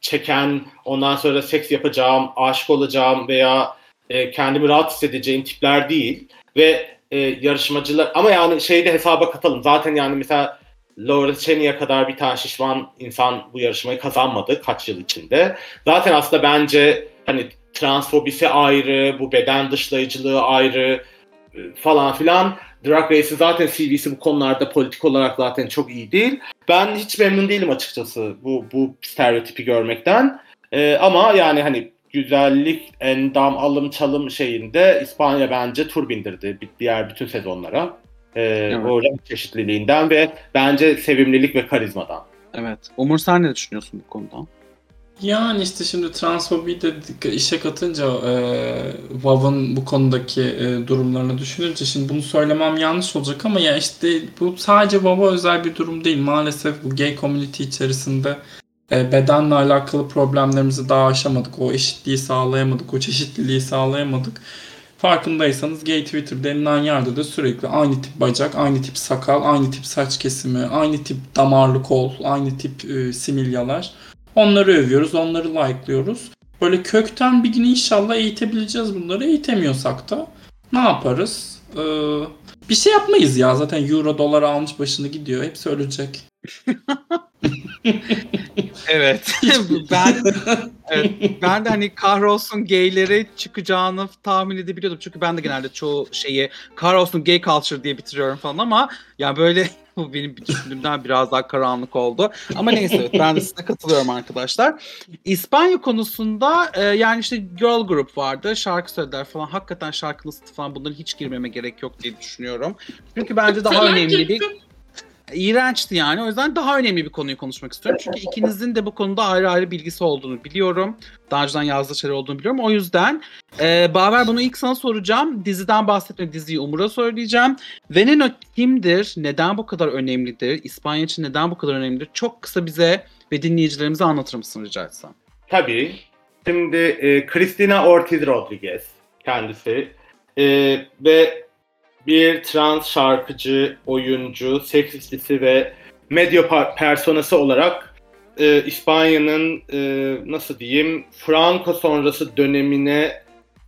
çeken, ondan sonra seks yapacağım, aşık olacağım veya e, kendimi rahat hissedeceğim tipler değil. Ve e, yarışmacılar ama yani şeyi de hesaba katalım. Zaten yani mesela Laura Cheney'e kadar bir tane şişman insan bu yarışmayı kazanmadı kaç yıl içinde. Zaten aslında bence hani transfobisi ayrı, bu beden dışlayıcılığı ayrı e, falan filan. Drag Race'in zaten CV'si bu konularda politik olarak zaten çok iyi değil. Ben hiç memnun değilim açıkçası bu bu stereotipi görmekten. Ee, ama yani hani güzellik, endam, alım, çalım şeyinde İspanya bence tur bindirdi diğer bütün sezonlara. Ee, O renk çeşitliliğinden ve bence sevimlilik ve karizmadan. Evet. Umur sen ne düşünüyorsun bu konuda? Yani işte şimdi transfobi de işe katınca e, WoW'ın bu konudaki e, durumlarını düşününce şimdi bunu söylemem yanlış olacak ama ya işte bu sadece WoW'a özel bir durum değil. Maalesef bu gay community içerisinde bedenle alakalı problemlerimizi daha aşamadık. O eşitliği sağlayamadık, o çeşitliliği sağlayamadık. Farkındaysanız gay Twitter denilen yerde de sürekli aynı tip bacak, aynı tip sakal, aynı tip saç kesimi, aynı tip damarlı kol, aynı tip e, similyalar. Onları övüyoruz, onları like'lıyoruz. Böyle kökten bir gün inşallah eğitebileceğiz bunları. Eğitemiyorsak da ne yaparız? Ee, bir şey yapmayız ya. Zaten euro dolar almış başını gidiyor. Hepsi ölecek. Evet. ben evet, ben de hani kahrolsun gayleri çıkacağını tahmin edebiliyordum. Çünkü ben de genelde çoğu şeyi kahrolsun gay culture diye bitiriyorum falan ama ya böyle bu benim düşündüğümden biraz daha karanlık oldu. Ama neyse evet, ben de size katılıyorum arkadaşlar. İspanya konusunda e, yani işte girl group vardı. Şarkı söylediler falan. Hakikaten şarkının sınıfı falan bunların hiç girmeme gerek yok diye düşünüyorum. Çünkü bence daha önemli bir İğrençti yani. O yüzden daha önemli bir konuyu konuşmak istiyorum. Çünkü ikinizin de bu konuda ayrı ayrı bilgisi olduğunu biliyorum. Daha önceden yazdığı şeyler olduğunu biliyorum. O yüzden e, Baver bunu ilk sana soracağım. Diziden bahsetme diziyi Umur'a söyleyeceğim. Veneno kimdir? Neden bu kadar önemlidir? İspanya için neden bu kadar önemlidir? Çok kısa bize ve dinleyicilerimize anlatır mısın rica etsem? Tabii. Şimdi e, Cristina Ortiz Rodriguez kendisi E, ve bir trans şarkıcı, oyuncu, seks işçisi ve medya personası olarak e, İspanya'nın e, nasıl diyeyim Franco sonrası dönemine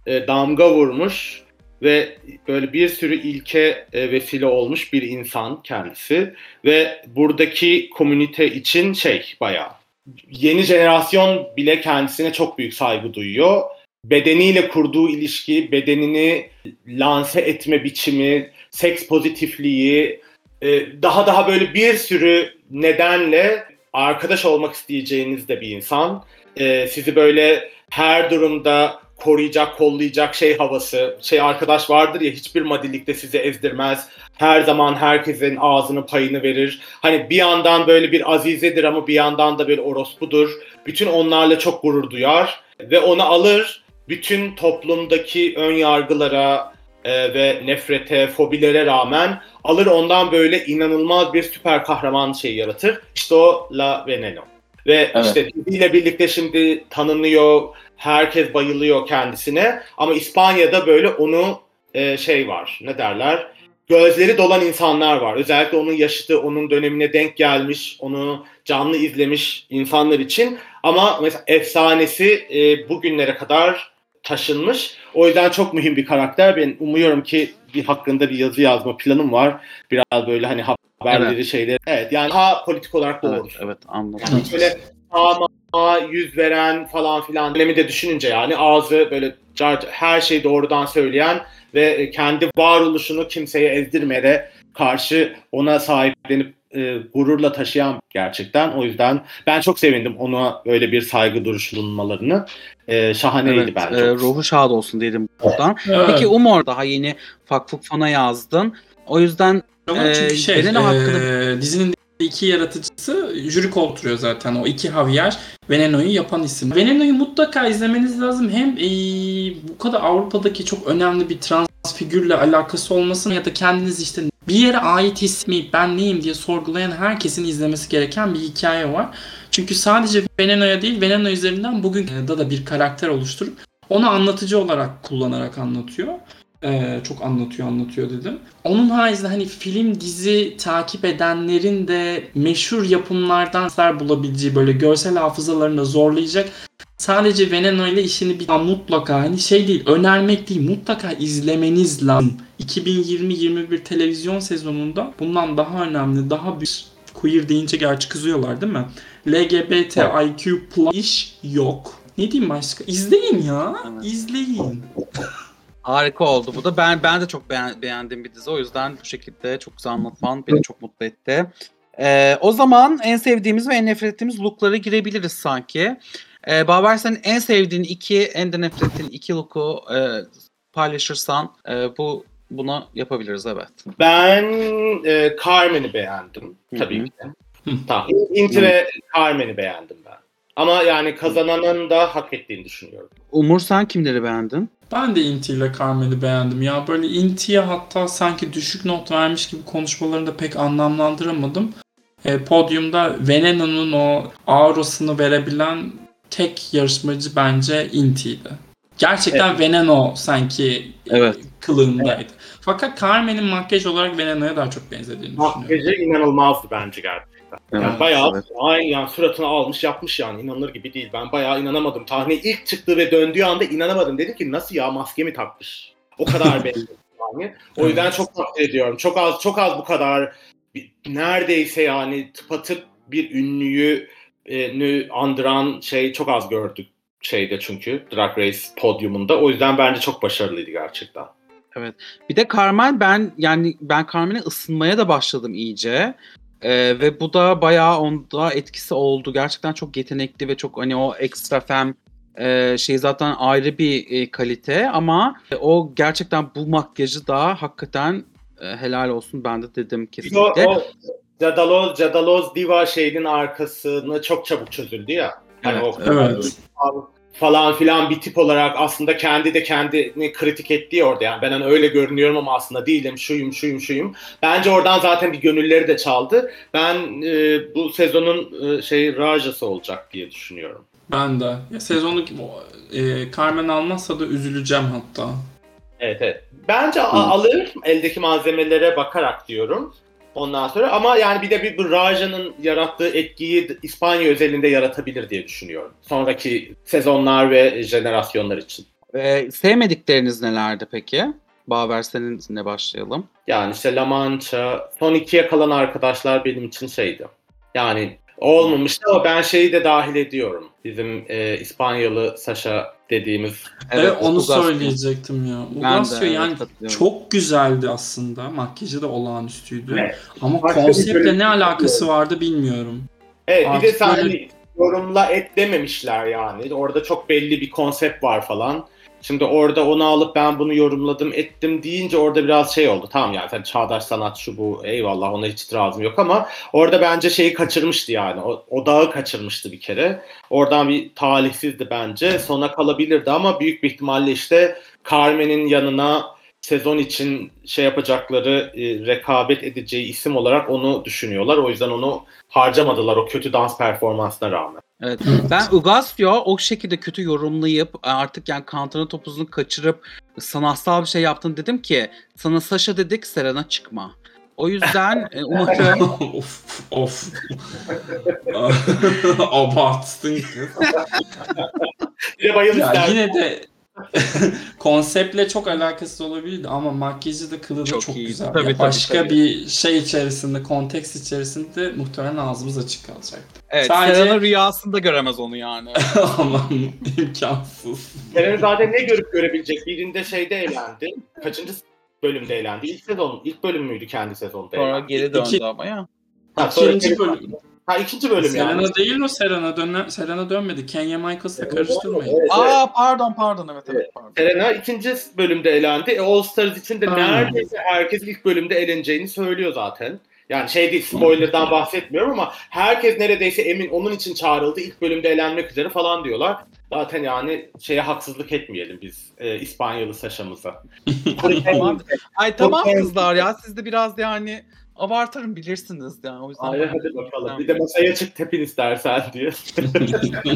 e, damga vurmuş ve böyle bir sürü ilke e, vesile olmuş bir insan kendisi ve buradaki komünite için şey bayağı yeni jenerasyon bile kendisine çok büyük saygı duyuyor. Bedeniyle kurduğu ilişki, bedenini lanse etme biçimi, seks pozitifliği, e, daha daha böyle bir sürü nedenle arkadaş olmak isteyeceğiniz de bir insan. E, Sizi böyle her durumda koruyacak, kollayacak şey havası, şey arkadaş vardır ya hiçbir madilikte sizi ezdirmez. Her zaman herkesin ağzını payını verir. Hani bir yandan böyle bir azizedir ama bir yandan da bir orospudur. Bütün onlarla çok gurur duyar ve onu alır bütün toplumdaki ön yargılara, e, ve nefrete, fobilere rağmen alır ondan böyle inanılmaz bir süper kahraman şey yaratır. İşte o La Veneno. Ve Evet. işte diziyle birlikte şimdi tanınıyor, herkes bayılıyor kendisine. Ama İspanya'da böyle onu e, şey var, ne derler? Gözleri dolan insanlar var. Özellikle onun yaşıtı, onun dönemine denk gelmiş, onu canlı izlemiş insanlar için. Ama mesela efsanesi e, bugünlere kadar taşınmış. O yüzden çok mühim bir karakter. Ben umuyorum ki bir hakkında bir yazı yazma planım var. Biraz böyle hani haberleri şeyleri. Evet yani daha politik olarak doğru. Evet, evet anladım. Yani böyle sağma yüz veren falan filan dönemi de düşününce yani ağzı böyle her şeyi doğrudan söyleyen ve kendi varoluşunu kimseye ezdirmeye karşı ona sahiplenip e, gururla taşıyan gerçekten. O yüzden ben çok sevindim ona böyle bir saygı duruşu bulunmalarını. E, şahaneydi Evet, bence. e, ruhu şad olsun dedim buradan. Evet. Peki Umur daha yeni Fakfuk Fon'a yazdın. O yüzden Ama çünkü şey, Veneno e, hakkında- dizinin iki yaratıcısı jüri kolturuyor zaten. O iki Javier Veneno'yu yapan isim. Veneno'yu mutlaka izlemeniz lazım. Hem e, bu kadar Avrupa'daki çok önemli bir trans figürle alakası olmasın ya da kendiniz işte bir yere ait hissetmeyip ben neyim diye sorgulayan herkesin izlemesi gereken bir hikaye var. Çünkü sadece Veneno'ya değil Veneno üzerinden bugün da da bir karakter oluşturup onu anlatıcı olarak kullanarak anlatıyor. Ee, çok anlatıyor anlatıyor dedim. Onun haricinde hani film dizi takip edenlerin de meşhur yapımlardan bulabileceği böyle görsel hafızalarını zorlayacak sadece Veneno ile işini bir mutlaka hani şey değil önermek değil mutlaka izlemeniz lazım. 2020-21 televizyon sezonunda bundan daha önemli daha bir queer deyince gerçi kızıyorlar değil mi? LGBTIQ plus iş yok. Ne diyeyim başka? İzleyin ya. İzleyin. harika oldu bu da. Ben ben de çok beğen, beğendiğim bir dizi. O yüzden bu şekilde çok güzel anlatman beni çok mutlu etti. Ee, o zaman en sevdiğimiz ve en nefret ettiğimiz looklara girebiliriz sanki. Ee, Baber senin en sevdiğin iki, en de nefret ettiğin iki look'u e, paylaşırsan e, bu bunu yapabiliriz evet. Ben e, Carmen'i beğendim tabii hı. ki. Hı. Tamam. Inti ve Carmen'i beğendim ben. Ama yani kazananın da hak ettiğini düşünüyorum. Umur sen kimleri beğendin? Ben de Inti ile Carmen'i beğendim. Ya böyle Inti'ye hatta sanki düşük not vermiş gibi konuşmalarını da pek anlamlandıramadım. E, podyumda Veneno'nun o aurasını verebilen tek yarışmacı bence Inti'ydi. Gerçekten Veneno sanki Evet. kılığındaydı. Fakat Carmen'in makyaj olarak Veneno'ya daha çok benzediğini düşünüyorum. Makyajı inanılmazdı bence gerçekten. Yani Evet, bayağı evet. aynı yani suratını almış yapmış yani inanılır gibi değil. Ben bayağı inanamadım. Tahne ilk çıktığı ve döndüğü anda inanamadım. Dedim ki nasıl ya maske mi takmış? O kadar belli yani. O yüzden Evet. çok takdir ediyorum. Çok az çok az bu kadar neredeyse yani tıpatıp bir ünlüyü e, nü andıran şey çok az gördük şeyde çünkü Drag Race podyumunda. O yüzden bence çok başarılıydı gerçekten. Bir de Carmen ben yani ben Carmen'e ısınmaya da başladım iyice. Ee, ve bu da bayağı onda etkisi oldu. Gerçekten çok yetenekli ve çok hani o extra fem e, şey zaten ayrı bir e, kalite ama e, o gerçekten bu makyajı da hakikaten e, helal olsun ben de dedim kesinlikle. O, o Cadaloz, Cadaloz Diva şeyinin arkasını çok çabuk çözüldü ya. Hani Evet, o evet. falan filan bir tip olarak aslında kendi de kendini kritik ettiği orada yani ben hani öyle görünüyorum ama aslında değilim şuyum şuyum şuyum. Bence oradan zaten bir gönülleri de çaldı. Ben e, bu sezonun e, şey rajası olacak diye düşünüyorum. Ben de. Ya sezonu e, Carmen almazsa da üzüleceğim hatta. Evet evet. Bence a- alır eldeki malzemelere bakarak diyorum. Ondan sonra ama yani bir de bir bu Raja'nın yarattığı etkiyi İspanya özelinde yaratabilir diye düşünüyorum. Sonraki sezonlar ve jenerasyonlar için. Ee, sevmedikleriniz nelerdi peki? Baver seninle başlayalım. Yani işte La Mancha, son ikiye kalan arkadaşlar benim için şeydi. Yani olmamıştı ama ben şeyi de dahil ediyorum. Bizim e, İspanyalı Sasha dediğimiz. Evet, onu Ugasio. söyleyecektim ya. Ugasio evet, yani çok güzeldi aslında. Makyajı da olağanüstüydü. Evet. Ama Başka konseptle bölüm ne alakası vardı bilmiyorum. Evet bir de Artık sen böyle- hani yorumla et dememişler yani. Orada çok belli bir konsept var falan. Şimdi orada onu alıp ben bunu yorumladım ettim deyince orada biraz şey oldu. Tamam yani sen çağdaş sanat şu bu eyvallah ona hiç itirazım yok ama orada bence şeyi kaçırmıştı yani. O, odağı kaçırmıştı bir kere. Oradan bir talihsizdi bence. Sona kalabilirdi ama büyük bir ihtimalle işte Carmen'in yanına sezon için şey yapacakları e, rekabet edeceği isim olarak onu düşünüyorlar. O yüzden onu harcamadılar o kötü dans performansına rağmen. Evet. Ben Ugasio o şekilde kötü yorumlayıp artık yani Kantar'ın topuzunu kaçırıp sanatsal bir şey yaptın dedim ki sana Sasha dedik Serena çıkma. O yüzden e, umarım of of. Abarttın bayıl Ya yine de konseptle çok alakasız olabilirdi ama makyajı da kılığı da Çok çok, iyi. güzel. Tabii, tabii, başka tabii. bir şey içerisinde, konteks içerisinde muhtemelen ağzımız açık kalacaktı. evet, Sadece- Serena rüyasında göremez onu yani. Aman imkansız. Kerem zaten ne görüp görebilecek? Birinde şeyde eğlendi. Kaçıncı bölümde eğlendi? İlk sezon, ilk bölüm müydü kendi sezonda Sonra eğlendi? geri döndü İki- ama ya. Ha, sonra İkinci geri- bölüm. Ha ikinci bölüm yani. Serena değil o Serena. Dönme, Serena dönmedi. Kenya Michaels'la karıştırmayın. Evet, evet. Aa pardon pardon evet evet pardon. Serena ikinci bölümde elendi. E, All Stars için de Ha. neredeyse herkes ilk bölümde eleneceğini söylüyor zaten. Yani şey değil spoiler'dan bahsetmiyorum ama herkes neredeyse emin onun için çağrıldı. ilk bölümde elenmek üzere falan diyorlar. Zaten yani şeye haksızlık etmeyelim biz e, İspanyalı Saşa'mıza. Ay tamam kızlar ya siz de biraz yani abartırım bilirsiniz yani o yüzden. Ay ben- hadi bakalım. Bir de masaya çık tepin istersen diye.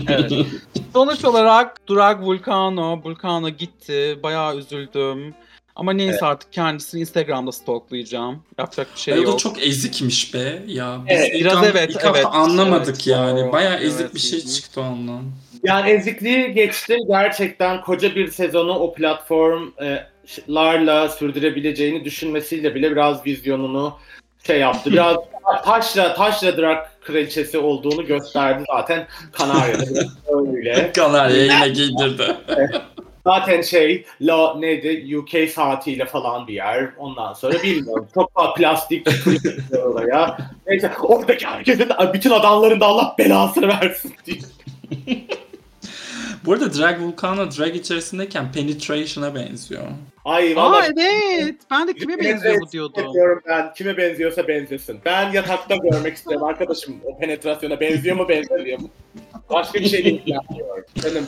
Evet. Sonuç olarak Drag Vulcano, Vulcano gitti. Bayağı üzüldüm. Ama neyse artık kendisini Instagram'da stalklayacağım. Yapacak bir şey Ay, o yok. da çok ezikmiş be. Ya biz Evet, biraz an- evet, ilk hafta evet. anlamadık Evet, yani. doğru. Bayağı ezik Evet, bir şey çıktı ondan. Yani ezikliği geçti. Gerçekten koca bir sezonu o platformlarla sürdürebileceğini düşünmesiyle bile biraz vizyonunu şey yaptı. Biraz taşla taşla drag kraliçesi olduğunu gösterdi zaten Kanarya'da. Öyle. Kanarya yine giydirdi. Zaten şey la neydi UK saatiyle falan bir yer. Ondan sonra bilmiyorum. Çok daha plastik oraya. Neyse oradaki herkesin bütün adamların da Allah belasını versin diye. Bu arada Drag Vulcano drag içerisindeyken Penetration'a benziyor. Ay Aa vallahi evet. Ben de kime benziyor bu diyordum. Diyorum ben kime benziyorsa benzesin. Ben yatakta görmek istiyorum arkadaşım o penetrasyona benziyor mu benzemiyor mu? Başka bir şey değil. benim.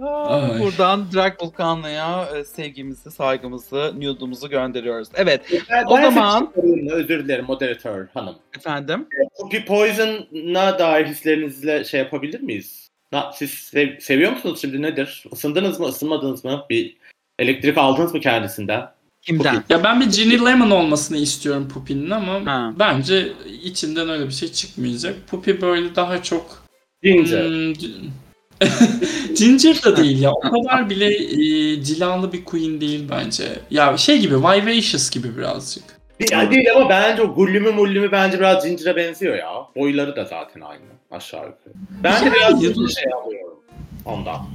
Aa, Ay. Buradan Drag Vulcano'ya e, sevgimizi, saygımızı, nude'umuzu gönderiyoruz. Evet Ben, O ben zaman- özür dilerim moderatör hanım. efendim. Poppy Poison'a dair hislerinizle şey yapabilir miyiz? Na, siz sev- seviyor musunuz şimdi nedir? Isındınız mı, ısınmadınız mı? Bir elektrik aldınız mı kendisinden? Kimden? Ya ben bir Ginny Lemon olmasını istiyorum Puppy'nin ama Ha. bence içinden öyle bir şey çıkmayacak. Puppy böyle daha çok Ginger. Hmm, c- Ginger da değil ya. O kadar bile e, cilalı bir queen değil bence. Ya şey gibi Vivacious gibi birazcık. Ya değil ama bence o gullümü mullümü bence biraz Ginger'a benziyor ya. Boyları da zaten aynı aşağı yukarı. Ben de Yani biraz Ginger şey alıyorum ondan.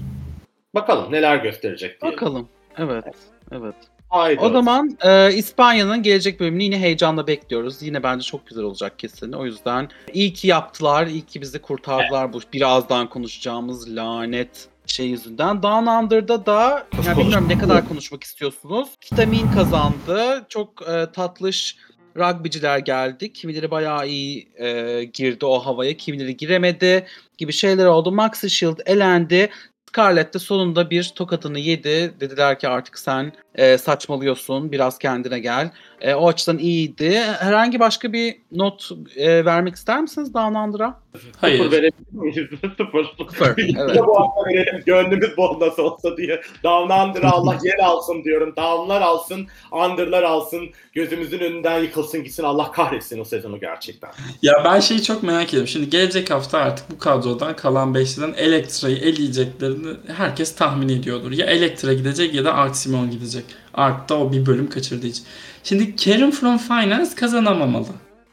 Bakalım neler gösterecek diye. Bakalım. Evet. Evet. Haydi. O zaman e, İspanya'nın gelecek bölümünü yine heyecanla bekliyoruz. Yine bence çok güzel olacak kesin. O yüzden iyi ki yaptılar, iyi ki bizi kurtardılar bu birazdan konuşacağımız lanet şey yüzünden. Down Under'da da ya bilmiyorum ne kadar konuşmak istiyorsunuz. Kitamin kazandı. Çok e, tatlış rugbyciler geldi. Kimileri bayağı iyi e, girdi o havaya, kimileri giremedi gibi şeyler oldu. Maxi Shield elendi. Scarlett de sonunda bir tokatını yedi. Dediler ki artık sen e, saçmalıyorsun, biraz kendine gel. E, o açıdan iyiydi. Herhangi başka bir not e, vermek ister misiniz Down Under'a? Sıfır Hayır. verebilir miyiz? Sıfır. Sıfır, evet. bu hafta verelim. Gönlümüz bol nasıl olsa diye. Down Under'a Allah yer alsın diyorum. Down'lar alsın, Under'lar alsın. Gözümüzün önünden yıkılsın gitsin. Allah kahretsin o sezonu gerçekten. Ya ben şeyi çok merak ediyorum. Şimdi gelecek hafta artık bu kadrodan kalan beşliden Elektra'yı eleyeceklerini herkes tahmin ediyordur. Ya Elektra gidecek ya da Art Simon gidecek. Art da o bir bölüm kaçırdığı için. Şimdi Karen from Finance kazanamamalı.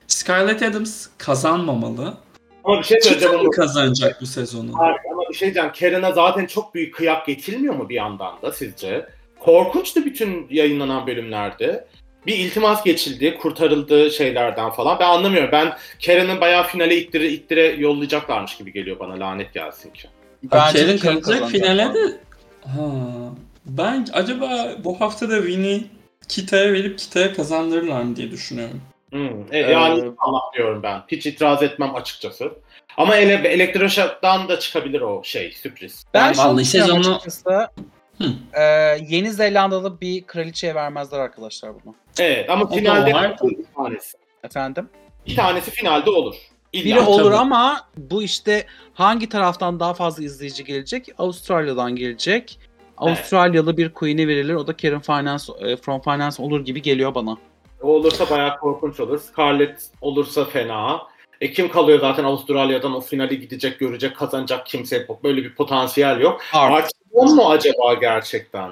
Scarlett Adams kazanmamalı. Ama bir şey söyleyeceğim. Ama, kazanacak bu sezonu? ama bir şey diyeceğim. Karen'a zaten çok büyük kıyak geçilmiyor mu bir yandan da sizce? Korkunçtu bütün yayınlanan bölümlerde. Bir iltimas geçildi, kurtarıldı şeylerden falan. Ben anlamıyorum. Ben Karen'ı bayağı finale ittire ittire yollayacaklarmış gibi geliyor bana. Lanet gelsin ki. Bence Karen kalacak kazanacak finale de... Ha. Ben acaba bu hafta da Winnie Kita'ya verip Kita'ya kazandırırlar mı diye düşünüyorum. Hmm, e, yani Ee, Allah diyorum ben. Hiç itiraz etmem açıkçası. Ama ele, elektroshock'tan da çıkabilir o şey sürpriz. Ben Yani vallahi sezonu- açıkçası. Ee, Yeni Zelandalı bir kraliçeye vermezler arkadaşlar bunu. Evet ama O finalde var. bir tanesi. Efendim? Bir tanesi finalde olur. İlla. Biri olur tabii. ama bu işte hangi taraftan daha fazla izleyici gelecek? Avustralya'dan gelecek. Avustralyalı bir queen'e verilir. O da Karen Finance, e, From Finance olur gibi geliyor bana. O olursa bayağı korkunç olur. Scarlett olursa fena. E kim kalıyor zaten Avustralya'dan o finali gidecek, görecek, kazanacak kimse yok. Böyle bir potansiyel yok. Art. Archibald mu acaba gerçekten?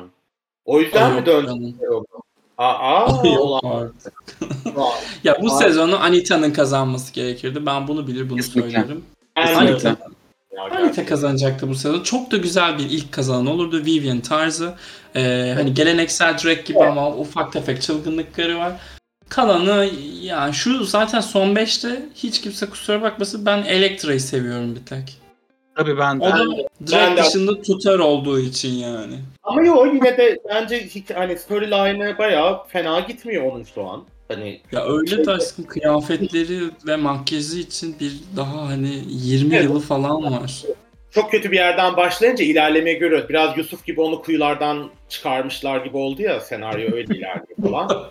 O yüzden mi Yok döndü? Aa, Yok olan. artık. Ya bu sezonu Anita'nın kazanması gerekirdi. Ben bunu bilir bunu Kesinlikle. söylerim. Anita, Ya Anita gerçekten. kazanacaktı bu sezon. Çok da güzel bir ilk kazanan olurdu. Vivian tarzı. Ee, hani geleneksel drag gibi ama ufak tefek çılgınlıkları var. Kalanı yani şu zaten son 5'te hiç kimse kusura bakmasın ben Elektra'yı seviyorum bir tek. Tabii ben de. O da de- dışında tutar olduğu için yani. Ama yok yine de bence hani storyline'ı bayağı fena gitmiyor onun şu an. Hani Ya öyle de aşkım kıyafetleri ve makyajı için bir daha hani 20 Evet. yılı falan var. Çok kötü bir yerden başlayınca ilerlemeyi görüyoruz. Biraz Yusuf gibi onu kuyulardan çıkarmışlar gibi oldu ya senaryo öyle ilerliyor falan.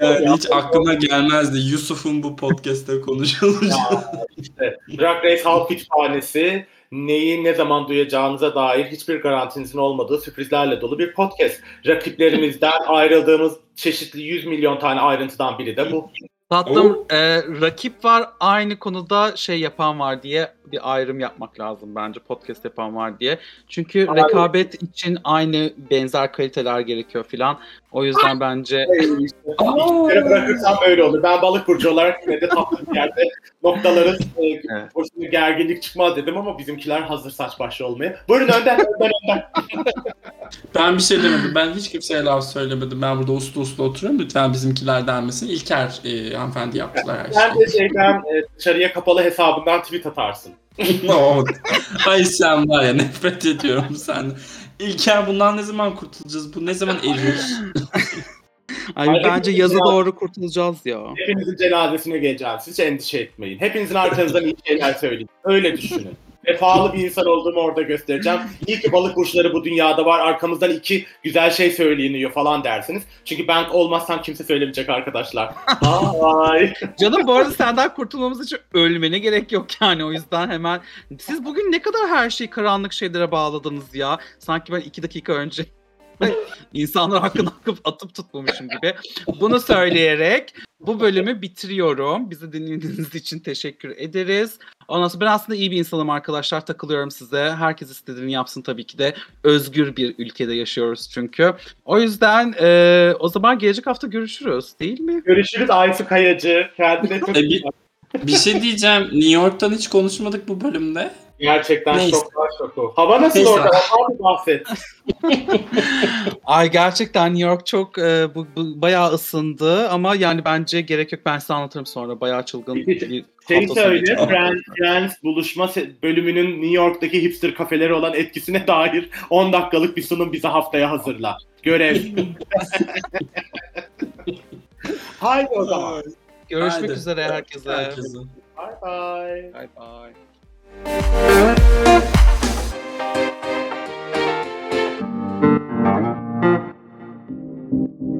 Yani hiç aklıma gelmezdi Yusuf'un bu podcast'te konuşulacağı. işte Drag Race Halk Kütüphanesi neyi ne zaman duyacağınıza dair hiçbir garantinizin olmadığı sürprizlerle dolu bir podcast. Rakiplerimizden ayrıldığımız çeşitli 100 milyon tane ayrıntıdan biri de bu. Tatlım e, rakip var aynı konuda şey yapan var diye bir ayrım yapmak lazım bence podcast yapan var diye. Çünkü Aynen. rekabet için aynı benzer kaliteler gerekiyor filan. O yüzden bence İşte bırakırsam böyle olur. Ben balık burcu olarak yine de tatlı bir yerde noktalarız. Ee, Evet. Boşuna gerginlik çıkmaz dedim ama bizimkiler hazır saç başı olmaya. Buyurun önden, önden, önden. Ben bir şey demedim. Ben hiç kimseye laf söylemedim. Ben burada uslu uslu oturuyorum. Lütfen bizimkiler denmesin. İlker e, hanımefendi yaptılar her Sen şeyi. de şeyden e, dışarıya kapalı hesabından tweet atarsın. Oh. Ay sen var ya nefret ediyorum senden. İlker bundan ne zaman kurtulacağız? Bu ne zaman erir? Ay, Ay, bence hepimiz yazı ya. doğru kurtulacağız ya. Hepinizin cenazesine geleceğim. Siz hiç endişe etmeyin. Hepinizin arkanızdan iyi şeyler söyleyin. Öyle düşünün. Vefalı bir insan olduğumu orada göstereceğim. İyi ki balık burçları bu dünyada var. Arkamızdan iki güzel şey söyleniyor falan dersiniz. Çünkü ben olmazsam kimse söylemeyecek arkadaşlar. Ay. Canım bu arada senden kurtulmamız için ölmene gerek yok yani o yüzden hemen. Siz bugün ne kadar her şeyi karanlık şeylere bağladınız ya. Sanki ben iki dakika önce insanlar hakkını akıp atıp tutmamışım gibi. Bunu söyleyerek bu bölümü bitiriyorum. Bizi dinlediğiniz için teşekkür ederiz. Ondan sonra ben aslında iyi bir insanım arkadaşlar. Takılıyorum size. Herkes istediğini yapsın tabii ki de. Özgür bir ülkede yaşıyoruz çünkü. O yüzden e, o zaman gelecek hafta görüşürüz değil mi? Görüşürüz Aysu Kayacı. Kendine çok E, bir, bir şey diyeceğim. New York'tan hiç konuşmadık bu bölümde. Gerçekten Neyse. çok var şoku. Hava nasıl Neyse. orada? Abi bahset. Ay gerçekten New York çok e, bu, bu bayağı ısındı ama yani bence gerek yok ben size anlatırım sonra bayağı çılgın Bir- Şey söyle. Friends, Friends buluşma bölümünün New York'taki hipster kafeleri olan etkisine dair 10 dakikalık bir sunum bize haftaya hazırla. Görev. Haydi o zaman. Görüşmek Haydi. üzere herkese. Herkese. Bye bye. Bye bye. Thank you.